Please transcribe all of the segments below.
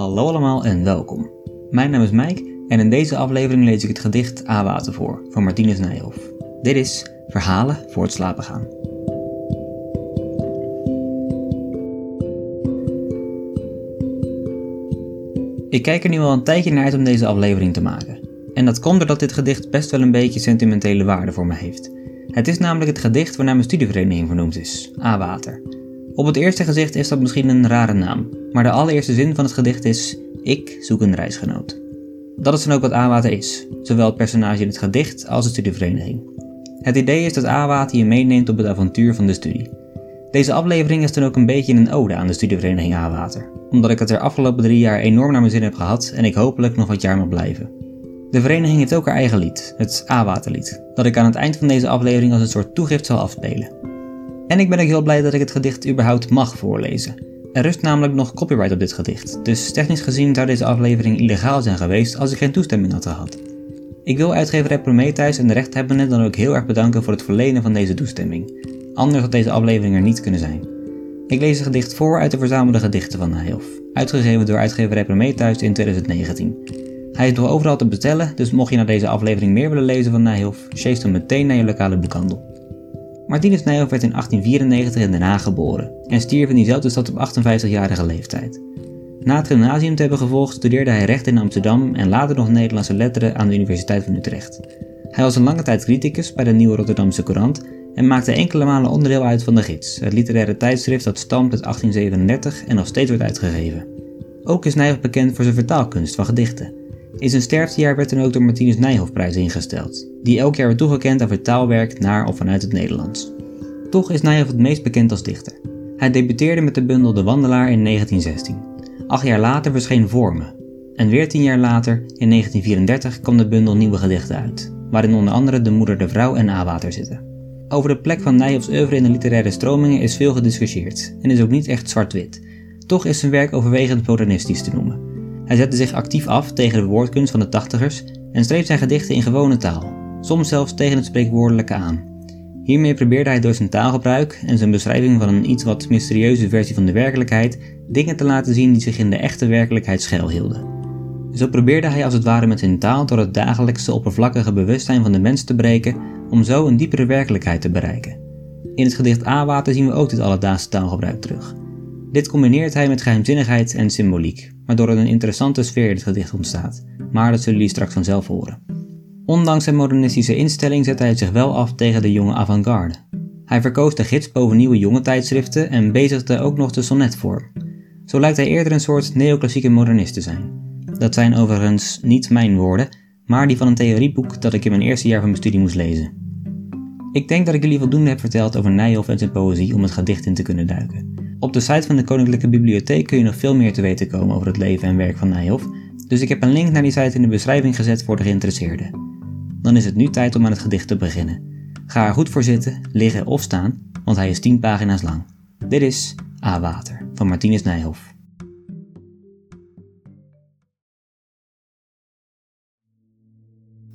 Hallo allemaal en welkom. Mijn naam is Mike en in deze aflevering lees ik het gedicht A-Water voor van Martinus Nijhoff. Dit is Verhalen voor het slapen gaan. Ik kijk er nu al een tijdje naar uit om deze aflevering te maken. En dat komt doordat dit gedicht best wel een beetje sentimentele waarde voor me heeft. Het is namelijk het gedicht waarnaar mijn studievereniging vernoemd is, A-Water. Op het eerste gezicht is dat misschien een rare naam, maar de allereerste zin van het gedicht is: Ik zoek een reisgenoot. Dat is dan ook wat A-Water is, zowel het personage in het gedicht als de studievereniging. Het idee is dat A-Water je meeneemt op het avontuur van de studie. Deze aflevering is dan ook een beetje een ode aan de studievereniging A-Water, omdat ik het er afgelopen drie jaar enorm naar mijn zin heb gehad en ik hopelijk nog wat jaar mag blijven. De vereniging heeft ook haar eigen lied, het A-Waterlied, dat ik aan het eind van deze aflevering als een soort toegift zal afspelen. En ik ben ook heel blij dat ik het gedicht überhaupt mag voorlezen. Er rust namelijk nog copyright op dit gedicht, dus technisch gezien zou deze aflevering illegaal zijn geweest als ik geen toestemming had gehad. Ik wil uitgeverij Prometheus en de rechthebbenden dan ook heel erg bedanken voor het verlenen van deze toestemming. Anders had deze aflevering er niet kunnen zijn. Ik lees het gedicht voor uit de verzamelde gedichten van Nijhoff, uitgegeven door uitgeverij Prometheus in 2019. Hij is door overal te bestellen, dus mocht je na deze aflevering meer willen lezen van Nijhoff, chase dan meteen naar je lokale boekhandel. Martinus Nijhoff werd in 1894 in Den Haag geboren en stierf in diezelfde stad op 58-jarige leeftijd. Na het gymnasium te hebben gevolgd studeerde hij recht in Amsterdam en later nog Nederlandse letteren aan de Universiteit van Utrecht. Hij was een lange tijd criticus bij de Nieuwe Rotterdamse Courant en maakte enkele malen onderdeel uit van de Gids, het literaire tijdschrift dat stamt uit 1837 en nog steeds wordt uitgegeven. Ook is Nijhoff bekend voor zijn vertaalkunst van gedichten. In zijn sterftejaar werd dan ook de Martinus Nijhoffprijs ingesteld, die elk jaar wordt toegekend aan vertaalwerk naar of vanuit het Nederlands. Toch is Nijhoff het meest bekend als dichter. Hij debuteerde met de bundel De Wandelaar in 1916. Acht jaar later verscheen Vormen. En weer tien jaar later, in 1934, kwam de bundel Nieuwe Gedichten uit, waarin onder andere De Moeder, de Vrouw en A-Water zitten. Over de plek van Nijhoffs oeuvre in de literaire stromingen is veel gediscussieerd en is ook niet echt zwart-wit. Toch is zijn werk overwegend modernistisch te noemen. Hij zette zich actief af tegen de woordkunst van de tachtigers en schreef zijn gedichten in gewone taal, soms zelfs tegen het spreekwoordelijke aan. Hiermee probeerde hij door zijn taalgebruik en zijn beschrijving van een iets wat mysterieuze versie van de werkelijkheid dingen te laten zien die zich in de echte werkelijkheid schuilhielden. Zo probeerde hij als het ware met zijn taal door het dagelijkse oppervlakkige bewustzijn van de mens te breken om zo een diepere werkelijkheid te bereiken. In het gedicht A-water zien we ook dit alledaagse taalgebruik terug. Dit combineert hij met geheimzinnigheid en symboliek, waardoor er een interessante sfeer in het gedicht ontstaat, maar dat zullen jullie straks vanzelf horen. Ondanks zijn modernistische instelling zet hij zich wel af tegen de jonge avant-garde. Hij verkoos de gids boven nieuwe jonge tijdschriften en bezigde ook nog de sonnetvorm. Zo lijkt hij eerder een soort neoclassieke modernist te zijn. Dat zijn overigens niet mijn woorden, maar die van een theorieboek dat ik in mijn eerste jaar van mijn studie moest lezen. Ik denk dat ik jullie voldoende heb verteld over Nijhoff en zijn poëzie om het gedicht in te kunnen duiken. Op de site van de Koninklijke Bibliotheek kun je nog veel meer te weten komen over het leven en werk van Nijhoff, dus ik heb een link naar die site in de beschrijving gezet voor de geïnteresseerden. Dan is het nu tijd om aan het gedicht te beginnen. Ga er goed voor zitten, liggen of staan, want hij is 10 pagina's lang. Dit is A Water van Martinus Nijhoff.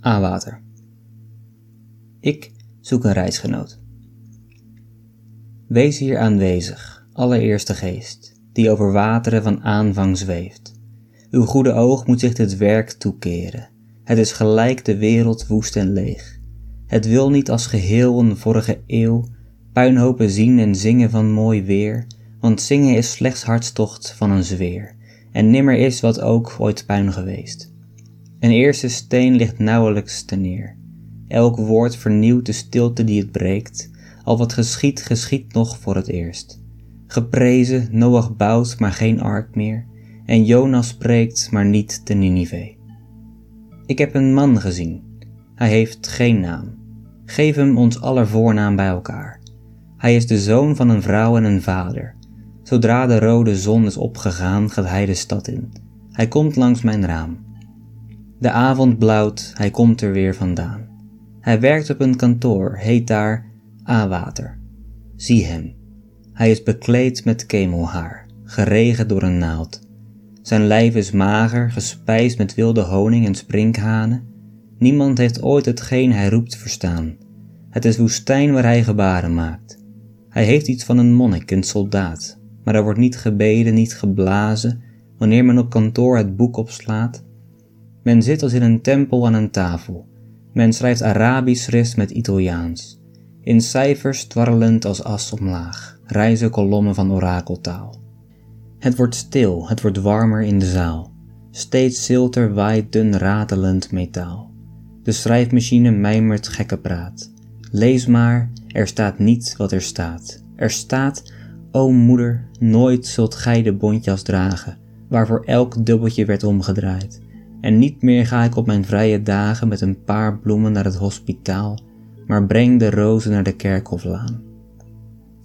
A Water. Ik zoek een reisgenoot. Wees hier aanwezig, allereerste geest, die over wateren van aanvang zweeft. Uw goede oog moet zich dit werk toekeren. Het is gelijk de wereld woest en leeg. Het wil niet als geheel een vorige eeuw puinhopen zien en zingen van mooi weer, want zingen is slechts hartstocht van een zweer, en nimmer is wat ook ooit puin geweest. Een eerste steen ligt nauwelijks te neer. Elk woord vernieuwt de stilte die het breekt, al wat geschiet, geschiet nog voor het eerst. Geprezen, Noach bouwt, maar geen ark meer, en Jonas spreekt, maar niet te Ninive. Ik heb een man gezien. Hij heeft geen naam. Geef hem ons aller voornaam bij elkaar. Hij is de zoon van een vrouw en een vader. Zodra de rode zon is opgegaan, gaat hij de stad in. Hij komt langs mijn raam. De avond blauwt, hij komt er weer vandaan. Hij werkt op een kantoor, heet daar A-water. Zie hem. Hij is bekleed met kemelhaar, geregen door een naald. Zijn lijf is mager, gespijsd met wilde honing en sprinkhanen. Niemand heeft ooit hetgeen hij roept verstaan. Het is woestijn waar hij gebaren maakt. Hij heeft iets van een monnik, een soldaat, maar er wordt niet gebeden, niet geblazen, wanneer men op kantoor het boek opslaat. Men zit als in een tempel aan een tafel. Men schrijft Arabisch schrift met Italiaans. In cijfers dwarrelend als as omlaag, reizen kolommen van orakeltaal. Het wordt stil, het wordt warmer in de zaal. Steeds zilter waait dun ratelend metaal. De schrijfmachine mijmert gekke praat. Lees maar, er staat niet wat er staat. Er staat, o moeder, nooit zult gij de bontjas dragen, waarvoor elk dubbeltje werd omgedraaid. En niet meer ga ik op mijn vrije dagen met een paar bloemen naar het hospitaal, maar breng de rozen naar de kerkhoflaan.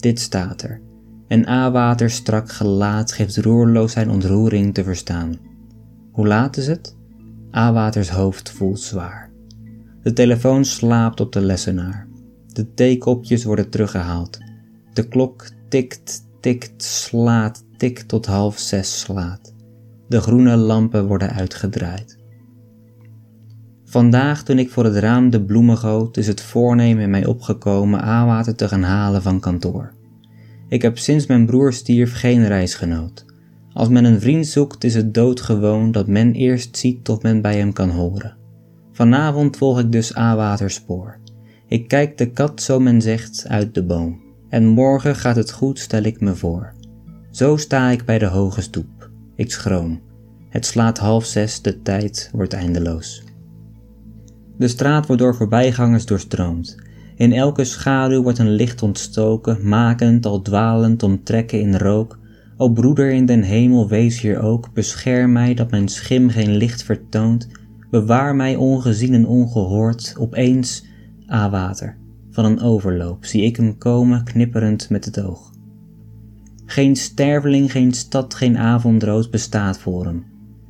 Dit staat er, en A-water strak gelaat geeft roerloos zijn ontroering te verstaan. Hoe laat is het? A-waters hoofd voelt zwaar. De telefoon slaapt op de lessenaar. De theekopjes worden teruggehaald. De klok tikt, tikt, slaat, tikt tot half zes slaat. De groene lampen worden uitgedraaid. Vandaag, toen ik voor het raam de bloemen goot, is het voornemen in mij opgekomen aanwater te gaan halen van kantoor. Ik heb sinds mijn broer stierf geen reisgenoot. Als men een vriend zoekt, is het doodgewoon dat men eerst ziet tot men bij hem kan horen. Vanavond volg ik dus Awaters spoor. Ik kijk de kat, zo men zegt, uit de boom. En morgen gaat het goed, stel ik me voor. Zo sta ik bij de hoge stoep. Ik schroom. Het slaat half zes, de tijd wordt eindeloos. De straat wordt door voorbijgangers doorstroomd. In elke schaduw wordt een licht ontstoken, makend al dwalend om trekken in rook. O broeder in den hemel, wees hier ook, bescherm mij dat mijn schim geen licht vertoont, bewaar mij ongezien en ongehoord, opeens, a water, van een overloop, zie ik hem komen, knipperend met het oog. Geen sterveling, geen stad, geen avondrood bestaat voor hem.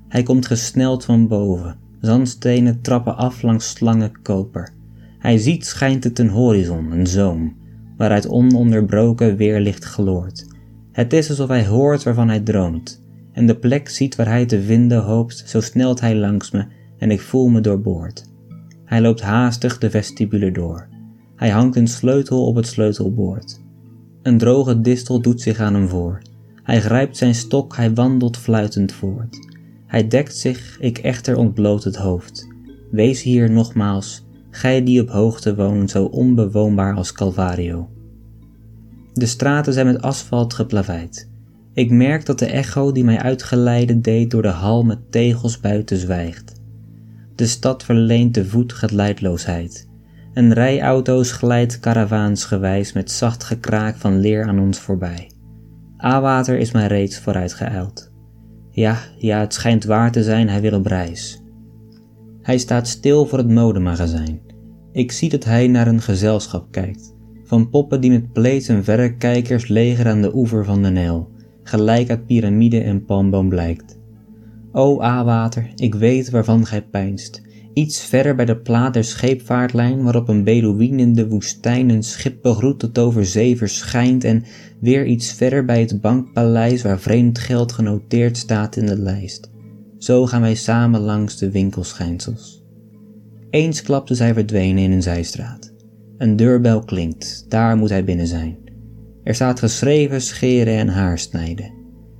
Hij komt gesneld van boven, zandstenen trappen af langs slangen koper. Hij ziet schijnt het een horizon, een zoom, waaruit ononderbroken weerlicht gloort. Het is alsof hij hoort waarvan hij droomt, en de plek ziet waar hij te vinden hoopt, zo snelt hij langs me en ik voel me doorboord. Hij loopt haastig de vestibule door. Hij hangt een sleutel op het sleutelboord. Een droge distel doet zich aan hem voor. Hij grijpt zijn stok, hij wandelt fluitend voort. Hij dekt zich, ik echter ontbloot het hoofd. Wees hier nogmaals, gij die op hoogte woont, zo onbewoonbaar als Calvario. De straten zijn met asfalt geplaveid. Ik merk dat de echo die mij uitgeleide deed door de hal met tegels buiten zwijgt. De stad verleent de voet geleidloosheid. Een rij auto's glijdt karavaansgewijs met zacht gekraak van leer aan ons voorbij. A-water is mij reeds vooruitgeëild. Ja, ja, het schijnt waar te zijn, hij wil op reis. Hij staat stil voor het modemagazijn. Ik zie dat hij naar een gezelschap kijkt, van poppen die met pleets en verrekijkers leger aan de oever van de Nijl, gelijk uit piramide en palmboom blijkt. O A-water, ik weet waarvan gij pijnst. Iets verder bij de plaat der scheepvaartlijn, waarop een Bedouin in de woestijn een schip begroet tot over zee verschijnt, en weer iets verder bij het bankpaleis waar vreemd geld genoteerd staat in de lijst. Zo gaan wij samen langs de winkelschijnsels. Eensklaps is hij verdwenen in een zijstraat. Een deurbel klinkt, daar moet hij binnen zijn. Er staat geschreven scheren en haarsnijden.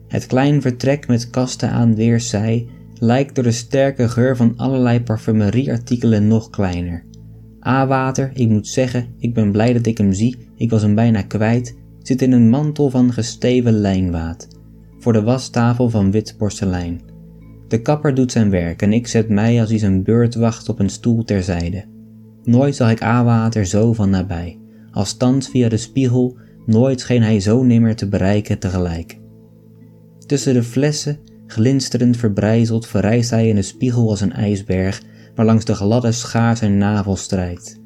Het klein vertrek met kasten aan weerszij lijkt door de sterke geur van allerlei parfumerieartikelen nog kleiner. A-water, ik moet zeggen, ik ben blij dat ik hem zie, ik was hem bijna kwijt, zit in een mantel van gesteven lijnwaad, voor de wastafel van wit porselein. De kapper doet zijn werk en ik zet mij als hij zijn beurt wacht op een stoel terzijde. Nooit zag ik A-water zo van nabij, als thans via de spiegel, nooit scheen hij zo nimmer te bereiken tegelijk. Tussen de flessen, glinsterend verbrijzeld, verrijst hij in de spiegel als een ijsberg, waar langs de gladde schaar zijn navel strijkt.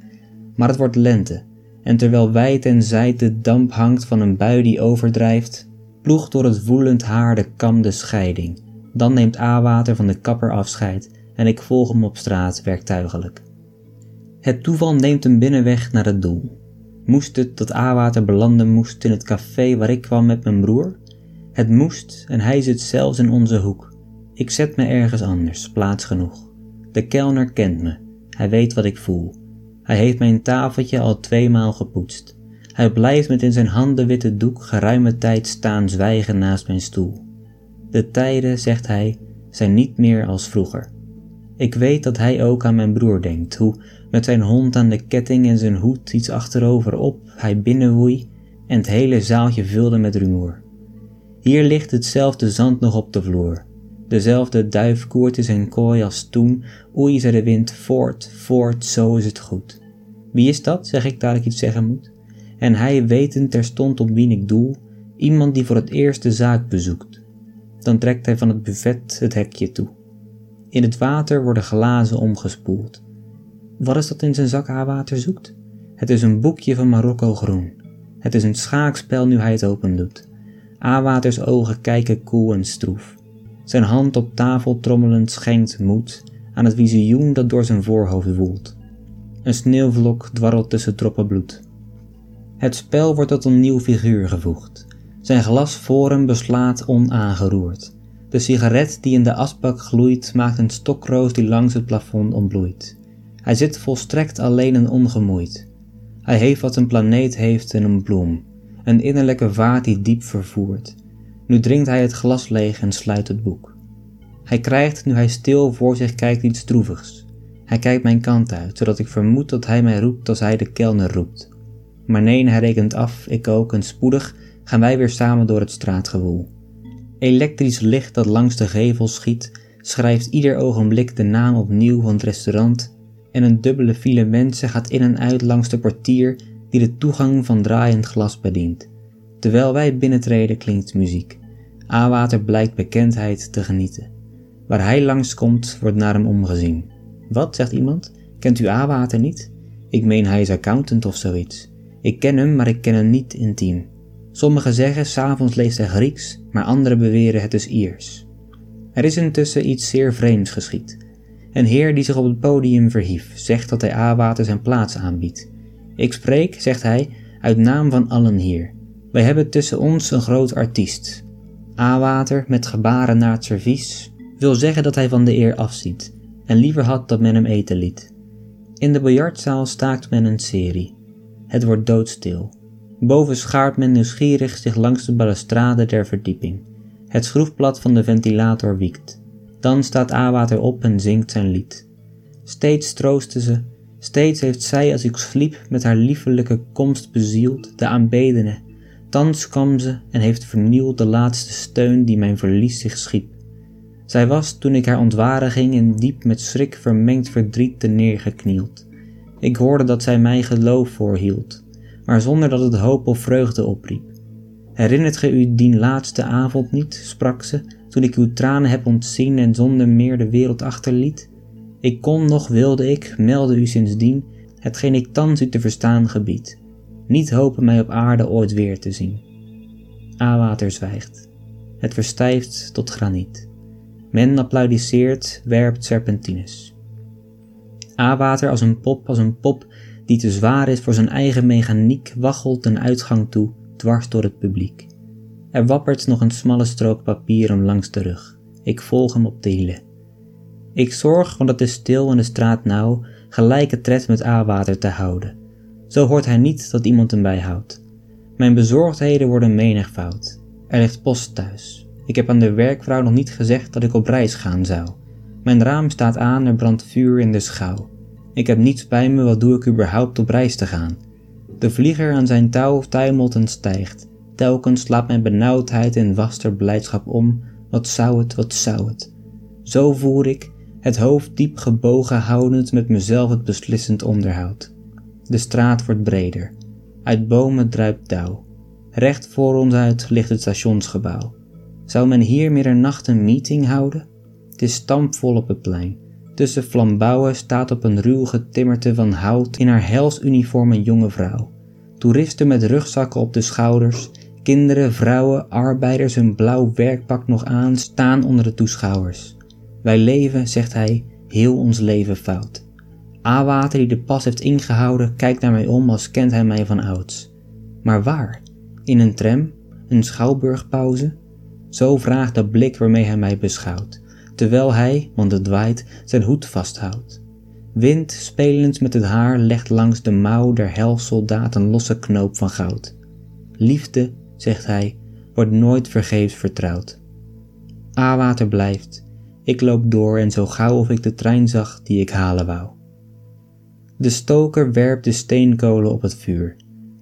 Maar het wordt lente, En terwijl wijd en zijd de damp hangt van een bui die overdrijft, ploegt door het woelend haar de kam de scheiding. Dan neemt A-water van de kapper afscheid en ik volg hem op straat werktuigelijk. Het toeval neemt hem binnenweg naar het doel. Moest het dat A-water belanden moest in het café waar ik kwam met mijn broer? Het moest en hij zit zelfs in onze hoek. Ik zet me ergens anders, plaats genoeg. De kelner kent me, hij weet wat ik voel. Hij heeft mijn tafeltje al tweemaal gepoetst. Hij blijft met in zijn handen witte doek geruime tijd staan zwijgen naast mijn stoel. De tijden, zegt hij, zijn niet meer als vroeger. Ik weet dat hij ook aan mijn broer denkt, hoe met zijn hond aan de ketting en zijn hoed iets achterover op hij binnenwoei en het hele zaaltje vulde met rumoer. Hier ligt hetzelfde zand nog op de vloer. Dezelfde duif koert in zijn kooi als toen, oei zei de wind, voort, voort, zo is het goed. Wie is dat, zeg ik daar ik iets zeggen moet? En hij wetend terstond op wie ik doel, iemand die voor het eerst de zaak bezoekt. Dan trekt hij van het buffet het hekje toe. In het water worden glazen omgespoeld. Wat is dat in zijn zak water zoekt? Het is een boekje van Marokko groen. Het is een schaakspel nu hij het open doet. Awaters ogen kijken koel en stroef. Zijn hand op tafel trommelend schenkt moed aan het visioen dat door zijn voorhoofd woelt. Een sneeuwvlok dwarrelt tussen droppen bloed. Het spel wordt tot een nieuw figuur gevoegd. Zijn glas voor hem beslaat onaangeroerd. De sigaret die in de asbak gloeit maakt een stokroos die langs het plafond ontbloeit. Hij zit volstrekt alleen en ongemoeid. Hij heeft wat een planeet heeft in een bloem, een innerlijke vaart die diep vervoert. Nu drinkt hij het glas leeg en sluit het boek. Hij krijgt, nu hij stil voor zich kijkt, iets droevigs. Hij kijkt mijn kant uit, zodat ik vermoed dat hij mij roept als hij de kelner roept. Maar nee, hij rekent af, ik ook, en spoedig gaan wij weer samen door het straatgewoel. Elektrisch licht dat langs de gevel schiet, schrijft ieder ogenblik de naam opnieuw van het restaurant en een dubbele file mensen gaat in en uit langs de portier die de toegang van draaiend glas bedient. Terwijl wij binnentreden klinkt muziek. Awater blijkt bekendheid te genieten. Waar hij langskomt, wordt naar hem omgezien. Wat, zegt iemand? Kent u Awater niet? Ik meen hij is accountant of zoiets. Ik ken hem, maar ik ken hem niet intiem. Sommigen zeggen s'avonds leest hij Grieks, maar anderen beweren het is Iers. Er is intussen iets zeer vreemds geschied. Een heer die zich op het podium verhief, zegt dat hij Awater zijn plaats aanbiedt. Ik spreek, zegt hij, uit naam van allen hier. Wij hebben tussen ons een groot artiest. Awater, met gebaren naar het servies, wil zeggen dat hij van de eer afziet en liever had dat men hem eten liet. In de biljartzaal staakt men een serie. Het wordt doodstil. Boven schaart men nieuwsgierig zich langs de balustrade der verdieping. Het schroefblad van de ventilator wiekt. Dan staat Awater op en zingt zijn lied. Steeds troostte ze, steeds heeft zij als ik sliep met haar liefelijke komst bezield de aanbedene. Thans kwam ze en heeft vernield de laatste steun die mijn verlies zich schiep. Zij was toen ik haar ontwaren ging in diep met schrik vermengd verdriet te neergeknield. Ik hoorde dat zij mij geloof voorhield, maar zonder dat het hoop of vreugde opriep. Herinnert ge u dien laatste avond niet, sprak ze, toen ik uw tranen heb ontzien en zonder meer de wereld achterliet? Ik kon nog wilde ik, melde u sindsdien, hetgeen ik thans u te verstaan gebied, niet hopen mij op aarde ooit weer te zien. Awater zwijgt. Het verstijft tot graniet. Men applaudisseert, werpt serpentines. Awater als een pop, als een pop die te zwaar is voor zijn eigen mechaniek, waggelt een uitgang toe, dwars door het publiek. Er wappert nog een smalle strook papier om langs de rug. Ik volg hem op de hielen. Ik zorg, want het is stil en de straat nauw, gelijke tred met A-water te houden. Zo hoort hij niet dat iemand hem bijhoudt. Mijn bezorgdheden worden menigvoud. Er ligt post thuis. Ik heb aan de werkvrouw nog niet gezegd dat ik op reis gaan zou. Mijn raam staat aan, er brandt vuur in de schouw. Ik heb niets bij me, wat doe ik überhaupt op reis te gaan? De vlieger aan zijn touw tuimelt en stijgt. Telkens slaat mijn benauwdheid in waster blijdschap om. Wat zou het, wat zou het? Zo voer ik, het hoofd diep gebogen houdend met mezelf het beslissend onderhoud. De straat wordt breder. Uit bomen druipt dauw. Recht voor ons uit ligt het stationsgebouw. Zou men hier middernacht een meeting houden? Het is stampvol op het plein. Tussen flambouwen staat op een ruw getimmerte van hout in haar hels uniform een jonge vrouw. Toeristen met rugzakken op de schouders, kinderen, vrouwen, arbeiders hun blauw werkpak nog aan, staan onder de toeschouwers. Wij leven, zegt hij, heel ons leven fout. A-water die de pas heeft ingehouden, kijkt naar mij om als kent hij mij van ouds. Maar waar? In een tram? Een schouwburgpauze? Zo vraagt de blik waarmee hij mij beschouwt, terwijl hij, want het waait, zijn hoed vasthoudt. Wind, spelend met het haar, legt langs de mouw der helsoldaat een losse knoop van goud. Liefde, zegt hij, wordt nooit vergeefs vertrouwd. A-water blijft, ik loop door en zo gauw of ik de trein zag die ik halen wou. De stoker werpt de steenkolen op het vuur.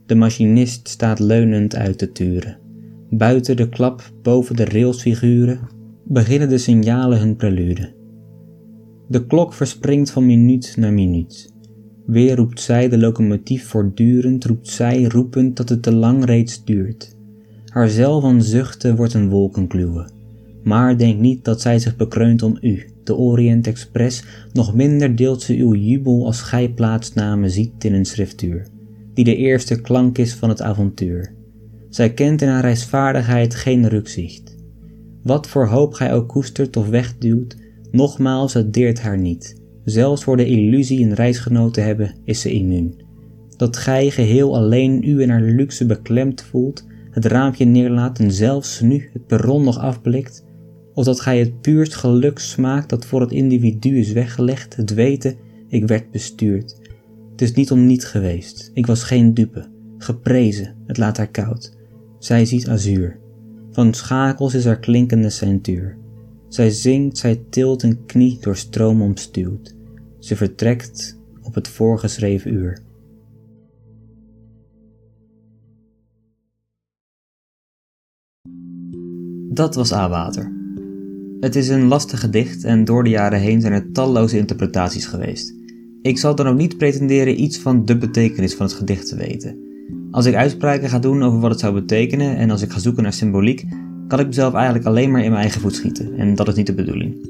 De machinist staat leunend uit te turen. Buiten de klap, boven de railsfiguren, beginnen de signalen hun prelude. De klok verspringt van minuut naar minuut. Weer roept zij de locomotief voortdurend, roept zij roepend dat het te lang reeds duurt. Haar zeil van zuchten wordt een wolkenkluwe. Maar denk niet dat zij zich bekreunt om u, de Orient Express, nog minder deelt ze uw jubel als gij plaatsnamen ziet in een schriftuur, die de eerste klank is van het avontuur. Zij kent in haar reisvaardigheid geen rukzicht. Wat voor hoop gij ook koestert of wegduwt, nogmaals het deert haar niet. Zelfs voor de illusie een reisgenoot te hebben, is ze immuun. Dat gij geheel alleen u in haar luxe beklemd voelt, het raampje neerlaat en zelfs nu het perron nog afblikt, of dat gij het puurst geluk smaakt dat voor het individu is weggelegd, het weten, ik werd bestuurd. Het is niet om niet geweest, ik was geen dupe, geprezen, het laat haar koud. Zij ziet azuur, van schakels is haar klinkende centuur. Zij zingt, zij tilt een knie door stroom omstuwd. Ze vertrekt op het voorgeschreven uur. Dat was A-water. Het is een lastig gedicht en door de jaren heen zijn er talloze interpretaties geweest. Ik zal dan ook niet pretenderen iets van de betekenis van het gedicht te weten. Als ik uitspraken ga doen over wat het zou betekenen en als ik ga zoeken naar symboliek, kan ik mezelf eigenlijk alleen maar in mijn eigen voet schieten en dat is niet de bedoeling.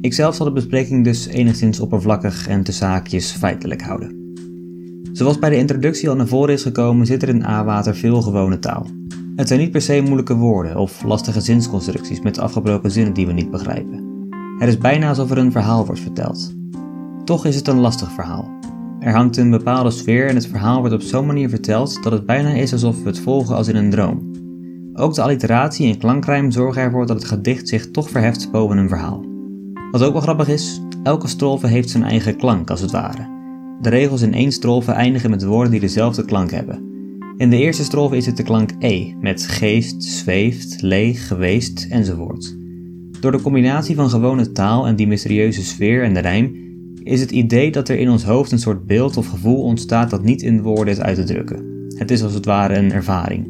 Ikzelf zal de bespreking dus enigszins oppervlakkig en te zaakjes feitelijk houden. Zoals bij de introductie al naar voren is gekomen, zit er in A-water veel gewone taal. Het zijn niet per se moeilijke woorden of lastige zinsconstructies met afgebroken zinnen die we niet begrijpen. Het is bijna alsof er een verhaal wordt verteld. Toch is het een lastig verhaal. Er hangt een bepaalde sfeer en het verhaal wordt op zo'n manier verteld dat het bijna is alsof we het volgen als in een droom. Ook de alliteratie en klankrijm zorgen ervoor dat het gedicht zich toch verheft boven een verhaal. Wat ook wel grappig is, elke strofe heeft zijn eigen klank als het ware. De regels in één strofe eindigen met woorden die dezelfde klank hebben. In de eerste strofe is het de klank E, met geest, zweeft, leeg, geweest enzovoort. Door de combinatie van gewone taal en die mysterieuze sfeer en de rijm is het idee dat er in ons hoofd een soort beeld of gevoel ontstaat dat niet in woorden is uit te drukken. Het is als het ware een ervaring.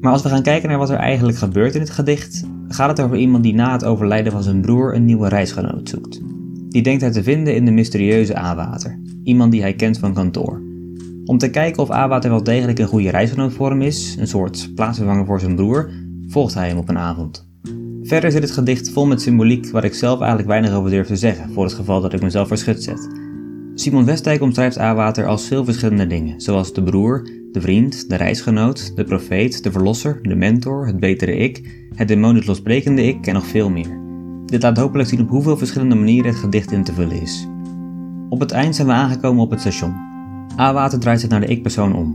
Maar als we gaan kijken naar wat er eigenlijk gebeurt in het gedicht, gaat het over iemand die na het overlijden van zijn broer een nieuwe reisgenoot zoekt. Die denkt hij te vinden in de mysterieuze A-water, iemand die hij kent van kantoor. Om te kijken of A-water wel degelijk een goede reisgenoot voor hem is, een soort plaatsvervanger voor zijn broer, volgt hij hem op een avond. Verder zit het gedicht vol met symboliek waar ik zelf eigenlijk weinig over durf te zeggen, voor het geval dat ik mezelf verschut zet. Simon Westdijk omschrijft A-water als veel verschillende dingen, zoals de broer, de vriend, de reisgenoot, de profeet, de verlosser, de mentor, het betere ik, het demonisch losbrekende ik en nog veel meer. Dit laat hopelijk zien op hoeveel verschillende manieren het gedicht in te vullen is. Op het eind zijn we aangekomen op het station. A-water draait zich naar de ik-persoon om.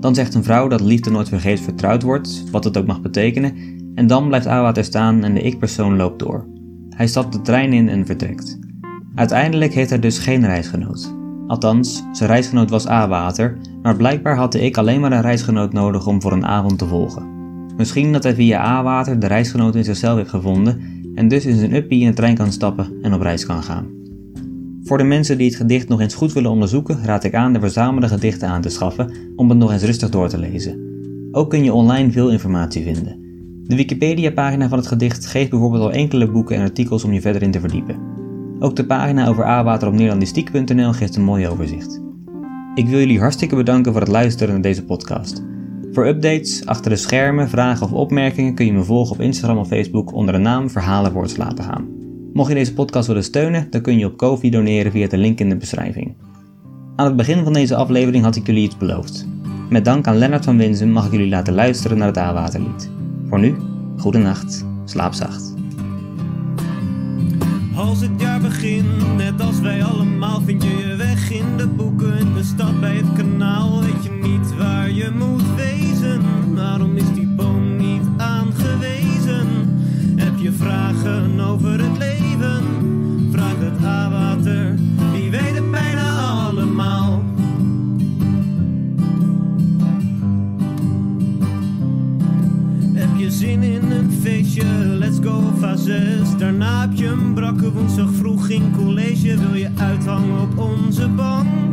Dan zegt een vrouw dat liefde nooit vergeefs vertrouwd wordt, wat het ook mag betekenen, en dan blijft A-water staan en de ik-persoon loopt door. Hij stapt de trein in en vertrekt. Uiteindelijk heeft hij dus geen reisgenoot. Althans, zijn reisgenoot was A-water, maar blijkbaar had de ik alleen maar een reisgenoot nodig om voor een avond te volgen. Misschien dat hij via A-water de reisgenoot in zichzelf heeft gevonden en dus in zijn uppie in de trein kan stappen en op reis kan gaan. Voor de mensen die het gedicht nog eens goed willen onderzoeken, raad ik aan de verzamelde gedichten aan te schaffen om het nog eens rustig door te lezen. Ook kun je online veel informatie vinden. De Wikipedia-pagina van het gedicht geeft bijvoorbeeld al enkele boeken en artikels om je verder in te verdiepen. Ook de pagina over A-water op Nederlandistiek.nl geeft een mooi overzicht. Ik wil jullie hartstikke bedanken voor het luisteren naar deze podcast. Voor updates, achter de schermen, vragen of opmerkingen kun je me volgen op Instagram of Facebook onder de naam Verhalen voor het gaan. Mocht je deze podcast willen steunen, dan kun je op Kofi doneren via de link in de beschrijving. Aan het begin van deze aflevering had ik jullie iets beloofd. Met dank aan Lennart van Winsum mag ik jullie laten luisteren naar het A-waterlied. Voor nu, goede nacht, slaap zacht. Als het jaar begint, net als wij allemaal, vind je je weg in de boeken, in de stad bij het kanaal. Weet je niet waar je moet wezen? Waarom is die boom niet aangewezen? Heb je vragen over het leven? Fazes. Daarna heb je een brakke woensdag vroeg in college. Wil je uithangen op onze bank?